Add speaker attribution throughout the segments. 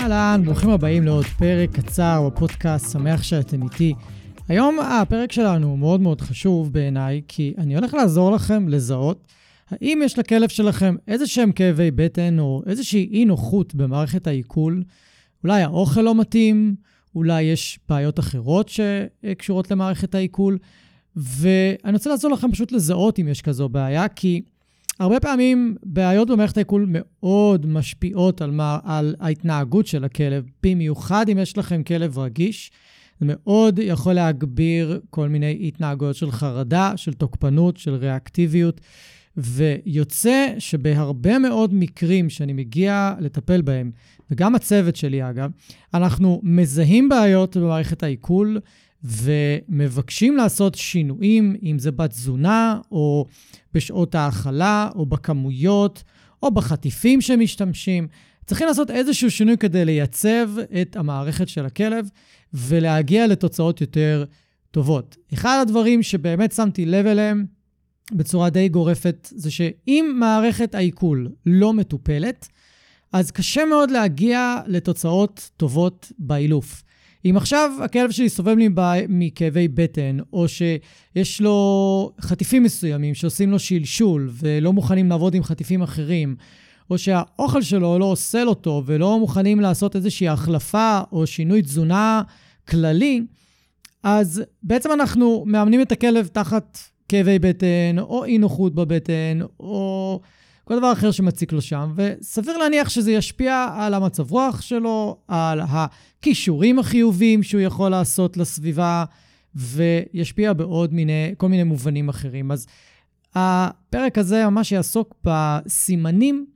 Speaker 1: אהלן, ברוכים הבאים לעוד פרק קצר בפודקאסט, שמח שאתם איתי. היום הפרק שלנו מאוד מאוד חשוב בעיניי, כי אני הולך לעזור לכם לזהות האם יש לכלב שלכם איזה שהם כאבי בטן או איזושהי אי נוחות במערכת העיכול. אולי האוכל לא מתאים, אולי יש בעיות אחרות שקשורות למערכת העיכול, ואני רוצה לעזור לכם פשוט לזהות אם יש כזו בעיה, כי הרבה פעמים בעיות במערכת העיכול מאוד משפיעות על, מה, על ההתנהגות של הכלב, במיוחד אם יש לכם כלב רגיש. זה מאוד יכול להגביר כל מיני התנהגויות של חרדה, של תוקפנות, של ריאקטיביות, ויוצא שבהרבה מאוד מקרים שאני מגיע לטפל בהם, וגם הצוות שלי אגב, אנחנו מזהים בעיות במערכת העיכול ומבקשים לעשות שינויים, אם זה בתזונה, או בשעות האכלה, או בכמויות, או בחטיפים שמשתמשים. צריכים לעשות איזשהו שינוי כדי לייצב את המערכת של הכלב ולהגיע לתוצאות יותר טובות. אחד הדברים שבאמת שמתי לב אליהם בצורה די גורפת, זה שאם מערכת העיכול לא מטופלת, אז קשה מאוד להגיע לתוצאות טובות באילוף. אם עכשיו הכלב שלי סובל מכאבי בטן, או שיש לו חטיפים מסוימים שעושים לו שלשול ולא מוכנים לעבוד עם חטיפים אחרים, או שהאוכל שלו לא עושה לו טוב ולא מוכנים לעשות איזושהי החלפה או שינוי תזונה כללי, אז בעצם אנחנו מאמנים את הכלב תחת כאבי בטן, או אי נוחות בבטן, או כל דבר אחר שמציק לו שם, וסביר להניח שזה ישפיע על המצב רוח שלו, על הכישורים החיוביים שהוא יכול לעשות לסביבה, וישפיע בעוד מיני, כל מיני מובנים אחרים. אז הפרק הזה ממש יעסוק בסימנים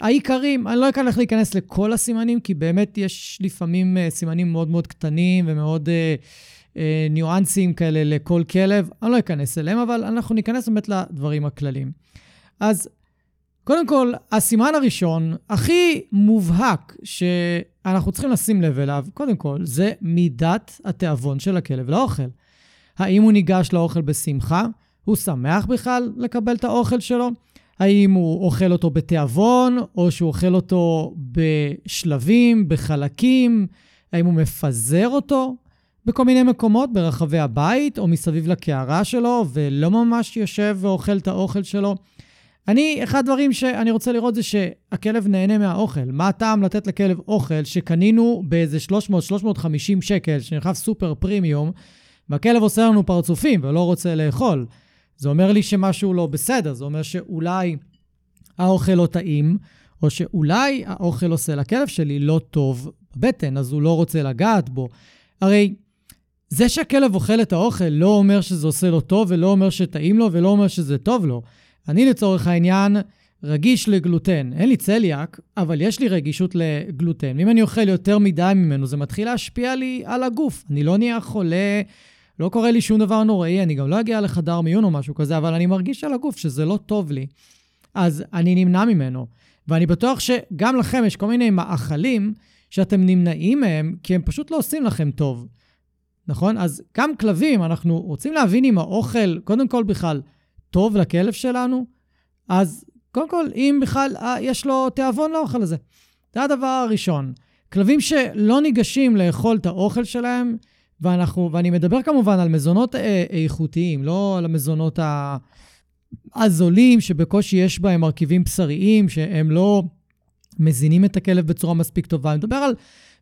Speaker 1: העיקרים. אני לא אכנס להיכנס לכל הסימנים, כי באמת יש לפעמים אה, סימנים מאוד מאוד קטנים ומאוד... uh, אה, ניואנסים כאלה לכל כלב, אני לא אכנס אליהם, אבל אנחנו ניכנס באמת לדברים הכלליים. אז קודם כל, הסימן הראשון, הכי מובהק שאנחנו צריכים לשים לב אליו, קודם כל, זה מידת התיאבון של הכלב לאוכל. האם הוא ניגש לאוכל בשמחה? הוא שמח בכלל לקבל את האוכל שלו? האם הוא אוכל אותו בתיאבון, או שהוא אוכל אותו בשלבים, בחלקים? האם הוא מפזר אותו? בכל מיני מקומות ברחבי הבית או מסביב לקערה שלו, ולא ממש יושב ואוכל את האוכל שלו. אני, אחד הדברים שאני רוצה לראות זה שהכלב נהנה מהאוכל. מה הטעם לתת לכלב אוכל שקנינו באיזה 300-350 שקל, שנרחב סופר פרימיום, והכלב עושה לנו פרצופים ולא רוצה לאכול. זה אומר לי שמשהו לא בסדר, זה אומר שאולי האוכל לא טעים, או שאולי האוכל עושה לכלב שלי לא טוב בבטן, אז הוא לא רוצה לגעת בו. הרי זה שהכלב אוכל את האוכל לא אומר שזה עושה לו טוב, ולא אומר שטעים לו, ולא אומר שזה טוב לו. אני לצורך העניין רגיש לגלוטן. אין לי צליאק, אבל יש לי רגישות לגלוטן. אם אני אוכל יותר מדי ממנו, זה מתחיל להשפיע לי על הגוף. אני לא נהיה חולה, לא קורה לי שום דבר נוראי, אני גם לא אגיע לחדר מיון או משהו כזה, אבל אני מרגיש על הגוף שזה לא טוב לי. אז אני נמנע ממנו. ואני בטוח שגם לכם יש כל מיני מאכלים שאתם נמנעים מהם, כי הם פשוט לא עושים לכם טוב. נכון? אז גם כלבים, אנחנו רוצים להבין אם האוכל, קודם כל בכלל, טוב לכלב שלנו, אז קודם כל, אם בכלל אה, יש לו תיאבון לאוכל הזה. זה הדבר הראשון. כלבים שלא ניגשים לאכול את האוכל שלהם, ואנחנו, ואני מדבר כמובן על מזונות אה, איכותיים, לא על המזונות הזולים, שבקושי יש בהם מרכיבים בשריים, שהם לא מזינים את הכלב בצורה מספיק טובה. אני מדבר על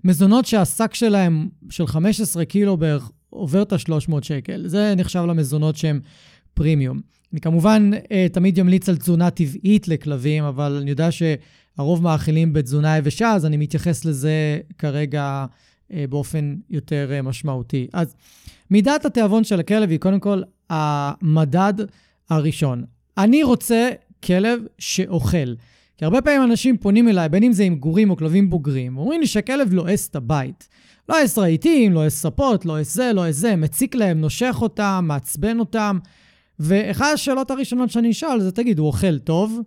Speaker 1: מזונות שהשק שלהם של 15 קילו בערך עובר את ה-300 שקל. זה נחשב למזונות שהם פרימיום. אני כמובן אה, תמיד אמליץ על תזונה טבעית לכלבים, אבל אני יודע שהרוב מאכילים בתזונה יבשה, אז אני מתייחס לזה כרגע אה, באופן יותר אה, משמעותי. אז מידת התיאבון של הכלב היא קודם כל המדד הראשון. אני רוצה כלב שאוכל. כי הרבה פעמים אנשים פונים אליי, בין אם זה עם גורים או כלבים בוגרים, אומרים לי שהכלב לועס את הבית. לועס רהיטים, לועס ספות, לועס זה, לועס זה, מציק להם, נושך אותם, מעצבן אותם. ואחת השאלות הראשונות שאני אשאל זה, תגיד, הוא אוכל טוב?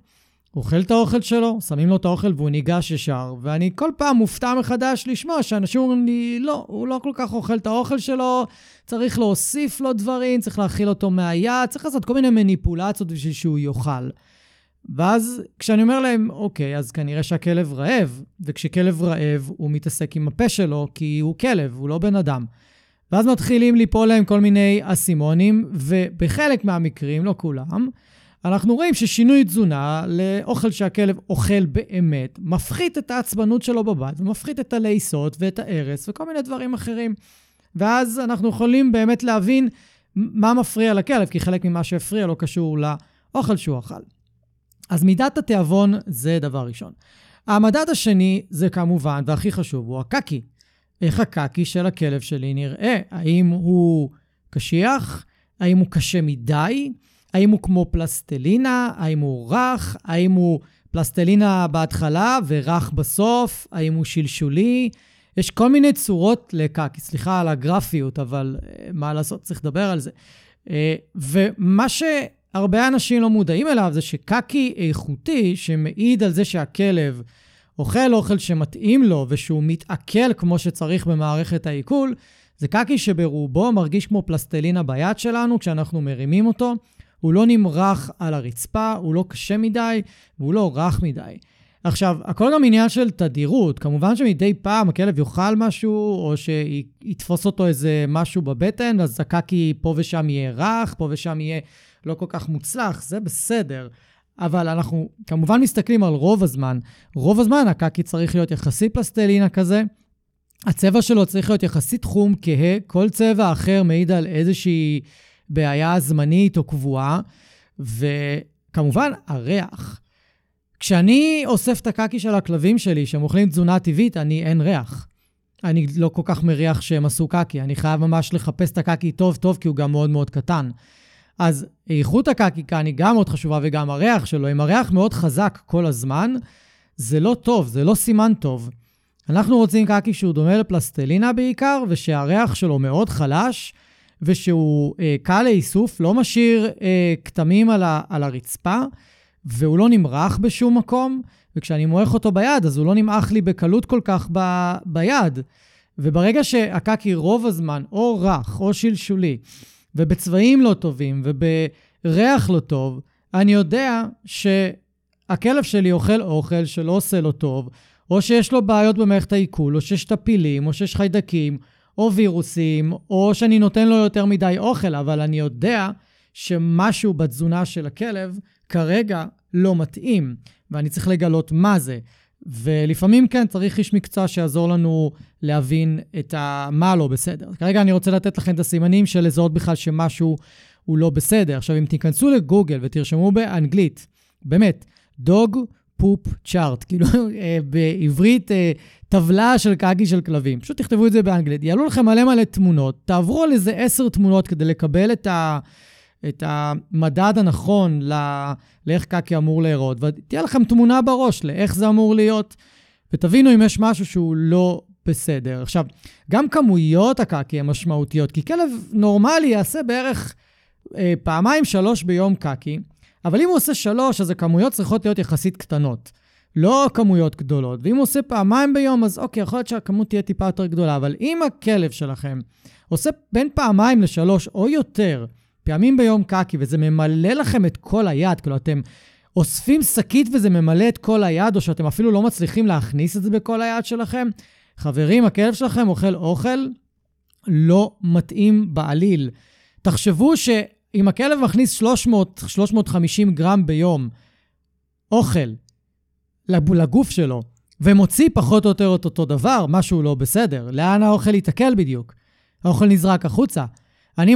Speaker 1: הוא אוכל את האוכל שלו, שמים לו את האוכל והוא ניגש ישר. ואני כל פעם מופתע מחדש לשמוע שאנשים אומרים לי, לא, הוא לא כל כך אוכל את האוכל שלו, צריך להוסיף לו דברים, צריך להאכיל אותו מהיד, צריך לעשות כל מיני מניפולציות בשביל שהוא יאכל. ואז כשאני אומר להם, אוקיי, אז כנראה שהכלב רעב, וכשכלב רעב הוא מתעסק עם הפה שלו, כי הוא כלב, הוא לא בן אדם. ואז מתחילים ליפול להם כל מיני אסימונים, ובחלק מהמקרים, לא כולם, אנחנו רואים ששינוי תזונה לאוכל שהכלב אוכל באמת, מפחית את העצבנות שלו בבית, ומפחית את הלעיסות ואת ההרס וכל מיני דברים אחרים. ואז אנחנו יכולים באמת להבין מה מפריע לכלב, כי חלק ממה שהפריע לא קשור לאוכל שהוא אכל. אז מידת התיאבון זה דבר ראשון. המדד השני זה כמובן, והכי חשוב, הוא הקקי. איך הקקי של הכלב שלי נראה? האם הוא קשיח? האם הוא קשה מדי? האם הוא כמו פלסטלינה? האם הוא רך? האם הוא פלסטלינה בהתחלה ורך בסוף? האם הוא שלשולי? יש כל מיני צורות לקקי. סליחה על הגרפיות, אבל אה, מה לעשות, צריך לדבר על זה. אה, ומה שהרבה אנשים לא מודעים אליו זה שקקי איכותי, שמעיד על זה שהכלב אוכל אוכל שמתאים לו ושהוא מתעכל כמו שצריך במערכת העיכול, זה קקי שברובו מרגיש כמו פלסטלינה ביד שלנו כשאנחנו מרימים אותו. הוא לא נמרח על הרצפה, הוא לא קשה מדי והוא לא רך מדי. עכשיו, הכל גם עניין של תדירות. כמובן שמדי פעם הכלב יאכל משהו, או שיתפוס אותו איזה משהו בבטן, אז הקקי פה ושם יהיה רך, פה ושם יהיה לא כל כך מוצלח, זה בסדר. אבל אנחנו כמובן מסתכלים על רוב הזמן. רוב הזמן הקקי צריך להיות יחסית פלסטלינה כזה. הצבע שלו צריך להיות יחסית חום, כהה, כל צבע אחר מעיד על איזושהי בעיה זמנית או קבועה. וכמובן, הריח. כשאני אוסף את הקקי של הכלבים שלי, שהם אוכלים תזונה טבעית, אני אין ריח. אני לא כל כך מריח שהם עשו קקי. אני חייב ממש לחפש את הקקי טוב-טוב, כי הוא גם מאוד מאוד קטן. אז איכות הקקי כאן היא גם מאוד חשובה, וגם הריח שלו. אם הריח מאוד חזק כל הזמן, זה לא טוב, זה לא סימן טוב. אנחנו רוצים קקי שהוא דומה לפלסטלינה בעיקר, ושהריח שלו מאוד חלש, ושהוא אה, קל לאיסוף, לא משאיר אה, כתמים על, ה, על הרצפה, והוא לא נמרח בשום מקום, וכשאני מועך אותו ביד, אז הוא לא נמעך לי בקלות כל כך ב, ביד. וברגע שהקקי רוב הזמן או רך או שלשולי, ובצבעים לא טובים ובריח לא טוב, אני יודע שהכלב שלי אוכל אוכל שלא עושה לו טוב, או שיש לו בעיות במערכת העיכול, או שיש טפילים, או שיש חיידקים, או וירוסים, או שאני נותן לו יותר מדי אוכל, אבל אני יודע שמשהו בתזונה של הכלב כרגע לא מתאים, ואני צריך לגלות מה זה. ולפעמים כן, צריך איש מקצוע שיעזור לנו להבין את ה... מה לא בסדר. כרגע אני רוצה לתת לכם את הסימנים של לזהות בכלל שמשהו הוא לא בסדר. עכשיו, אם תיכנסו לגוגל ותרשמו באנגלית, באמת, דוג פופ צ'ארט, כאילו אה, בעברית אה, טבלה של קאגי של כלבים. פשוט תכתבו את זה באנגלית. יעלו לכם מלא מלא תמונות, תעברו על איזה עשר תמונות כדי לקבל את ה... את המדד הנכון ל... לאיך קקי אמור להיראות, ותהיה לכם תמונה בראש לאיך זה אמור להיות, ותבינו אם יש משהו שהוא לא בסדר. עכשיו, גם כמויות הקקי הן משמעותיות, כי כלב נורמלי יעשה בערך אה, פעמיים, שלוש ביום קקי, אבל אם הוא עושה שלוש, אז הכמויות צריכות להיות יחסית קטנות. לא כמויות גדולות. ואם הוא עושה פעמיים ביום, אז אוקיי, יכול להיות שהכמות תהיה טיפה יותר גדולה. אבל אם הכלב שלכם עושה בין פעמיים לשלוש או יותר, פעמים ביום קקי, וזה ממלא לכם את כל היד, כאילו אתם אוספים שקית וזה ממלא את כל היד, או שאתם אפילו לא מצליחים להכניס את זה בכל היד שלכם, חברים, הכלב שלכם אוכל אוכל לא מתאים בעליל. תחשבו שאם הכלב מכניס 300, 350 גרם ביום אוכל לגוף שלו, ומוציא פחות או יותר את אותו דבר, משהו לא בסדר. לאן האוכל ייתקל בדיוק? האוכל נזרק החוצה. אני,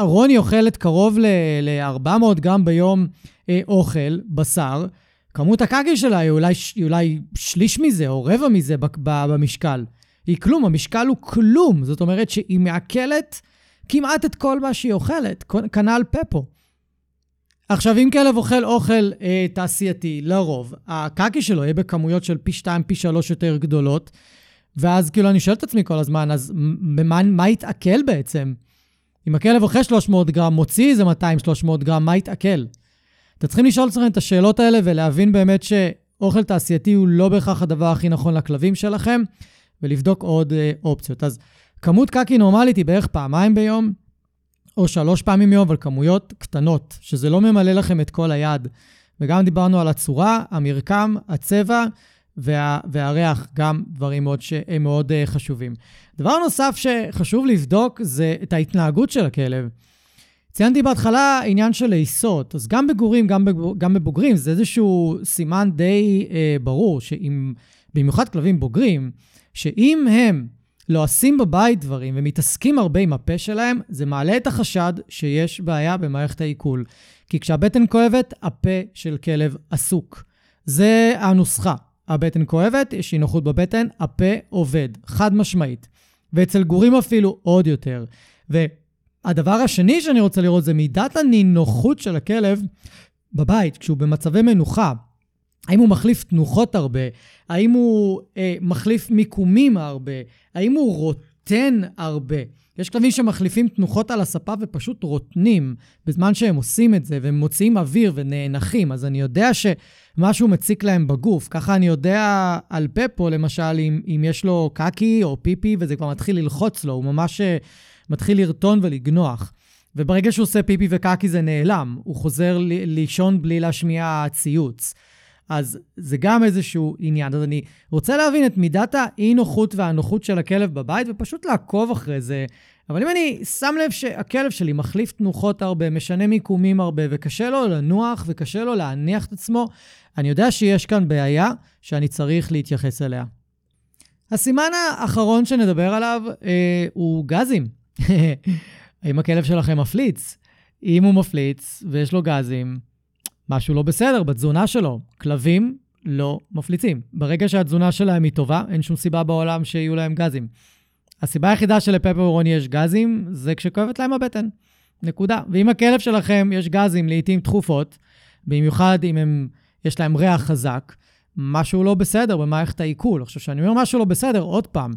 Speaker 1: רוני אוכלת קרוב ל-400 גרם ביום אה, אוכל, בשר. כמות הקקי שלה היא אולי, היא אולי שליש מזה או רבע מזה במשקל. היא כלום, המשקל הוא כלום. זאת אומרת שהיא מעכלת כמעט את כל מה שהיא אוכלת, כנ"ל פפו. עכשיו, אם כלב אוכל אוכל אה, תעשייתי, לרוב, הקקי שלו יהיה בכמויות של פי 2, פי 3 יותר גדולות, ואז כאילו אני שואל את עצמי כל הזמן, אז מה, מה יתעכל בעצם? אם הכלב אוכל 300 גרם, מוציא איזה 200-300 גרם, מה יתעכל? אתם צריכים לשאול את השאלות האלה ולהבין באמת שאוכל תעשייתי הוא לא בהכרח הדבר הכי נכון לכלבים שלכם, ולבדוק עוד אה, אופציות. אז כמות קקי נורמלית היא בערך פעמיים ביום, או שלוש פעמים ביום, אבל כמויות קטנות, שזה לא ממלא לכם את כל היד. וגם דיברנו על הצורה, המרקם, הצבע וה, והריח, גם דברים מאוד שהם מאוד uh, חשובים. דבר נוסף שחשוב לבדוק זה את ההתנהגות של הכלב. ציינתי בהתחלה עניין של לעיסות, אז גם בגורים, גם, בג... גם בבוגרים, זה איזשהו סימן די אה, ברור, שאם, במיוחד כלבים בוגרים, שאם הם לועסים בבית דברים ומתעסקים הרבה עם הפה שלהם, זה מעלה את החשד שיש בעיה במערכת העיכול. כי כשהבטן כואבת, הפה של כלב עסוק. זה הנוסחה. הבטן כואבת, יש אי נוחות בבטן, הפה עובד, חד משמעית. ואצל גורים אפילו עוד יותר. והדבר השני שאני רוצה לראות זה מידת הנינוחות של הכלב בבית, כשהוא במצבי מנוחה. האם הוא מחליף תנוחות הרבה? האם הוא אה, מחליף מיקומים הרבה? האם הוא רוטן הרבה? יש כלבים שמחליפים תנוחות על הספה ופשוט רוטנים בזמן שהם עושים את זה, והם מוציאים אוויר ונאנחים, אז אני יודע שמשהו מציק להם בגוף. ככה אני יודע על פפו, למשל, אם, אם יש לו קקי או פיפי וזה כבר מתחיל ללחוץ לו, הוא ממש אה, מתחיל לרטון ולגנוח. וברגע שהוא עושה פיפי וקקי זה נעלם, הוא חוזר לישון בלי להשמיע ציוץ. אז זה גם איזשהו עניין. אז אני רוצה להבין את מידת האי-נוחות והנוחות של הכלב בבית, ופשוט לעקוב אחרי זה. אבל אם אני שם לב שהכלב שלי מחליף תנוחות הרבה, משנה מיקומים הרבה, וקשה לו לנוח וקשה לו להניח את עצמו, אני יודע שיש כאן בעיה שאני צריך להתייחס אליה. הסימן האחרון שנדבר עליו אה, הוא גזים. האם הכלב שלכם מפליץ? אם הוא מפליץ ויש לו גזים, משהו לא בסדר בתזונה שלו. כלבים לא מפליצים. ברגע שהתזונה שלהם היא טובה, אין שום סיבה בעולם שיהיו להם גזים. הסיבה היחידה שלפפרוני יש גזים, זה כשכואבת להם הבטן. נקודה. ואם הכלב שלכם יש גזים לעיתים תכופות, במיוחד אם הם, יש להם ריח חזק, משהו לא בסדר במערכת העיכול. עכשיו, כשאני אומר משהו לא בסדר, עוד פעם,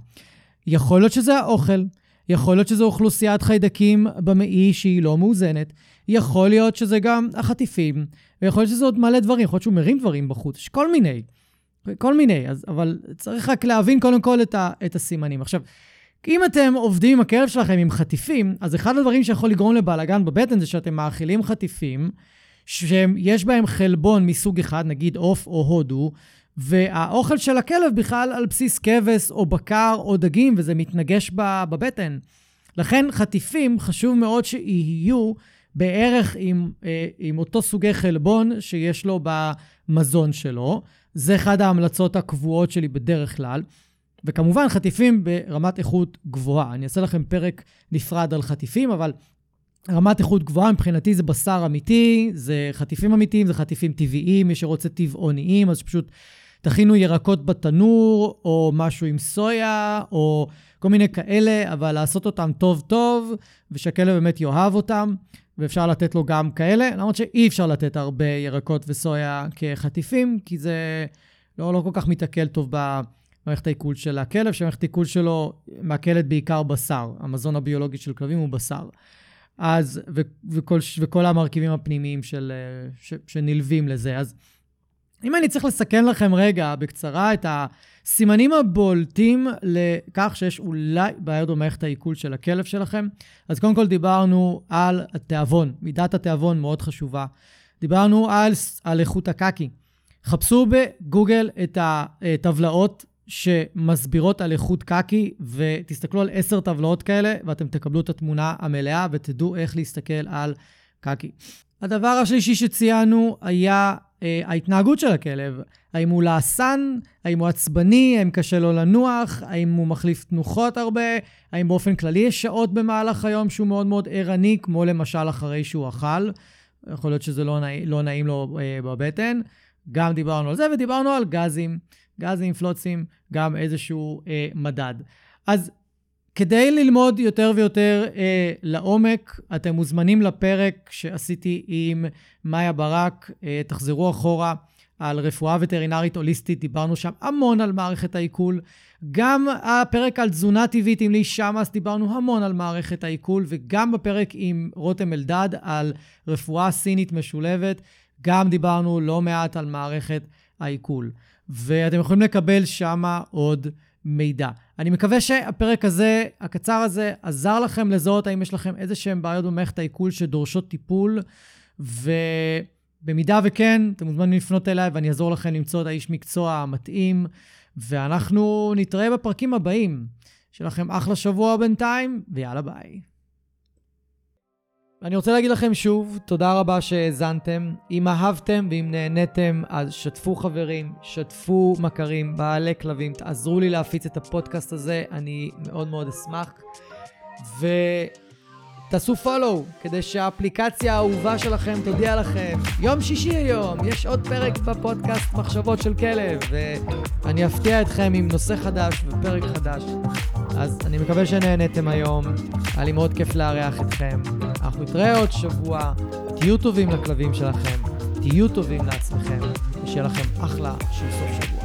Speaker 1: יכול להיות שזה האוכל, יכול להיות שזו אוכלוסיית חיידקים במעי שהיא לא מאוזנת, יכול להיות שזה גם החטיפים, ויכול להיות שזה עוד מלא דברים, יכול להיות שהוא מרים דברים בחוץ, יש כל מיני, כל מיני, אז, אבל צריך רק להבין קודם כל את, ה, את הסימנים. עכשיו, אם אתם עובדים עם הכלב שלכם עם חטיפים, אז אחד הדברים שיכול לגרום לבלאגן בבטן זה שאתם מאכילים חטיפים שיש בהם חלבון מסוג אחד, נגיד עוף או הודו, והאוכל של הכלב בכלל על בסיס כבש או בקר או דגים, וזה מתנגש בבטן. לכן חטיפים, חשוב מאוד שיהיו בערך עם, אה, עם אותו סוגי חלבון שיש לו במזון שלו. זה אחת ההמלצות הקבועות שלי בדרך כלל. וכמובן, חטיפים ברמת איכות גבוהה. אני אעשה לכם פרק נפרד על חטיפים, אבל רמת איכות גבוהה מבחינתי זה בשר אמיתי, זה חטיפים אמיתיים, זה חטיפים טבעיים, מי שרוצה טבעוניים, אז פשוט תכינו ירקות בתנור, או משהו עם סויה, או כל מיני כאלה, אבל לעשות אותם טוב-טוב, ושהכלב באמת יאהב אותם. ואפשר לתת לו גם כאלה, למרות שאי אפשר לתת הרבה ירקות וסויה כחטיפים, כי זה לא, לא כל כך מתעכל טוב במערכת העיכול של הכלב, שמערכת העיכול שלו מעכלת בעיקר בשר. המזון הביולוגי של כלבים הוא בשר. אז, ו, וכל, וכל המרכיבים הפנימיים של, ש, שנלווים לזה. אז אם אני צריך לסכן לכם רגע, בקצרה, את הסימנים הבולטים לכך שיש אולי בעיות במערכת העיכול של הכלב שלכם, אז קודם כל דיברנו על התיאבון, מידת התיאבון מאוד חשובה. דיברנו על, על איכות הקקי. חפשו בגוגל את הטבלאות שמסבירות על איכות קקי, ותסתכלו על עשר טבלאות כאלה, ואתם תקבלו את התמונה המלאה ותדעו איך להסתכל על קקי. הדבר השלישי שציינו היה ההתנהגות של הכלב. האם הוא לעסן, האם הוא עצבני, האם קשה לו לנוח, האם הוא מחליף תנוחות הרבה, האם באופן כללי יש שעות במהלך היום שהוא מאוד מאוד ערני, כמו למשל אחרי שהוא אכל. יכול להיות שזה לא, נעים, לא נעים לו אה, בבטן. גם דיברנו על זה, ודיברנו על גזים, גזים, פלוצים, גם איזשהו אה, מדד. אז כדי ללמוד יותר ויותר אה, לעומק, אתם מוזמנים לפרק שעשיתי עם מאיה ברק. אה, תחזרו אחורה על רפואה וטרינרית הוליסטית, דיברנו שם המון על מערכת העיכול. גם הפרק על תזונה טבעית עם לי שמאס, דיברנו המון על מערכת העיכול, וגם בפרק עם רותם אלדד על רפואה סינית משולבת, גם דיברנו לא מעט על מערכת העיכול. ואתם יכולים לקבל שם עוד מידע. אני מקווה שהפרק הזה, הקצר הזה, עזר לכם לזהות האם יש לכם איזה שהן בעיות במערכת העיכול שדורשות טיפול, ובמידה וכן, אתם מוזמנים לפנות אליי ואני אעזור לכם למצוא את האיש מקצוע המתאים, ואנחנו נתראה בפרקים הבאים. שיהיה לכם אחלה שבוע בינתיים, ויאללה ביי. אני רוצה להגיד לכם שוב, תודה רבה שהאזנתם. אם אהבתם ואם נהניתם, אז שתפו חברים, שתפו מכרים, בעלי כלבים, תעזרו לי להפיץ את הפודקאסט הזה, אני מאוד מאוד אשמח. ותעשו פולו, כדי שהאפליקציה האהובה שלכם תודיע לכם. יום שישי היום, יש עוד פרק בפודקאסט מחשבות של כלב, ואני אפתיע אתכם עם נושא חדש ופרק חדש. אז אני מקווה שנהניתם היום, היה לי מאוד כיף לארח אתכם. אנחנו נתראה עוד שבוע, תהיו טובים לכלבים שלכם, תהיו טובים לעצמכם, ושיהיה לכם אחלה של סוף שבוע.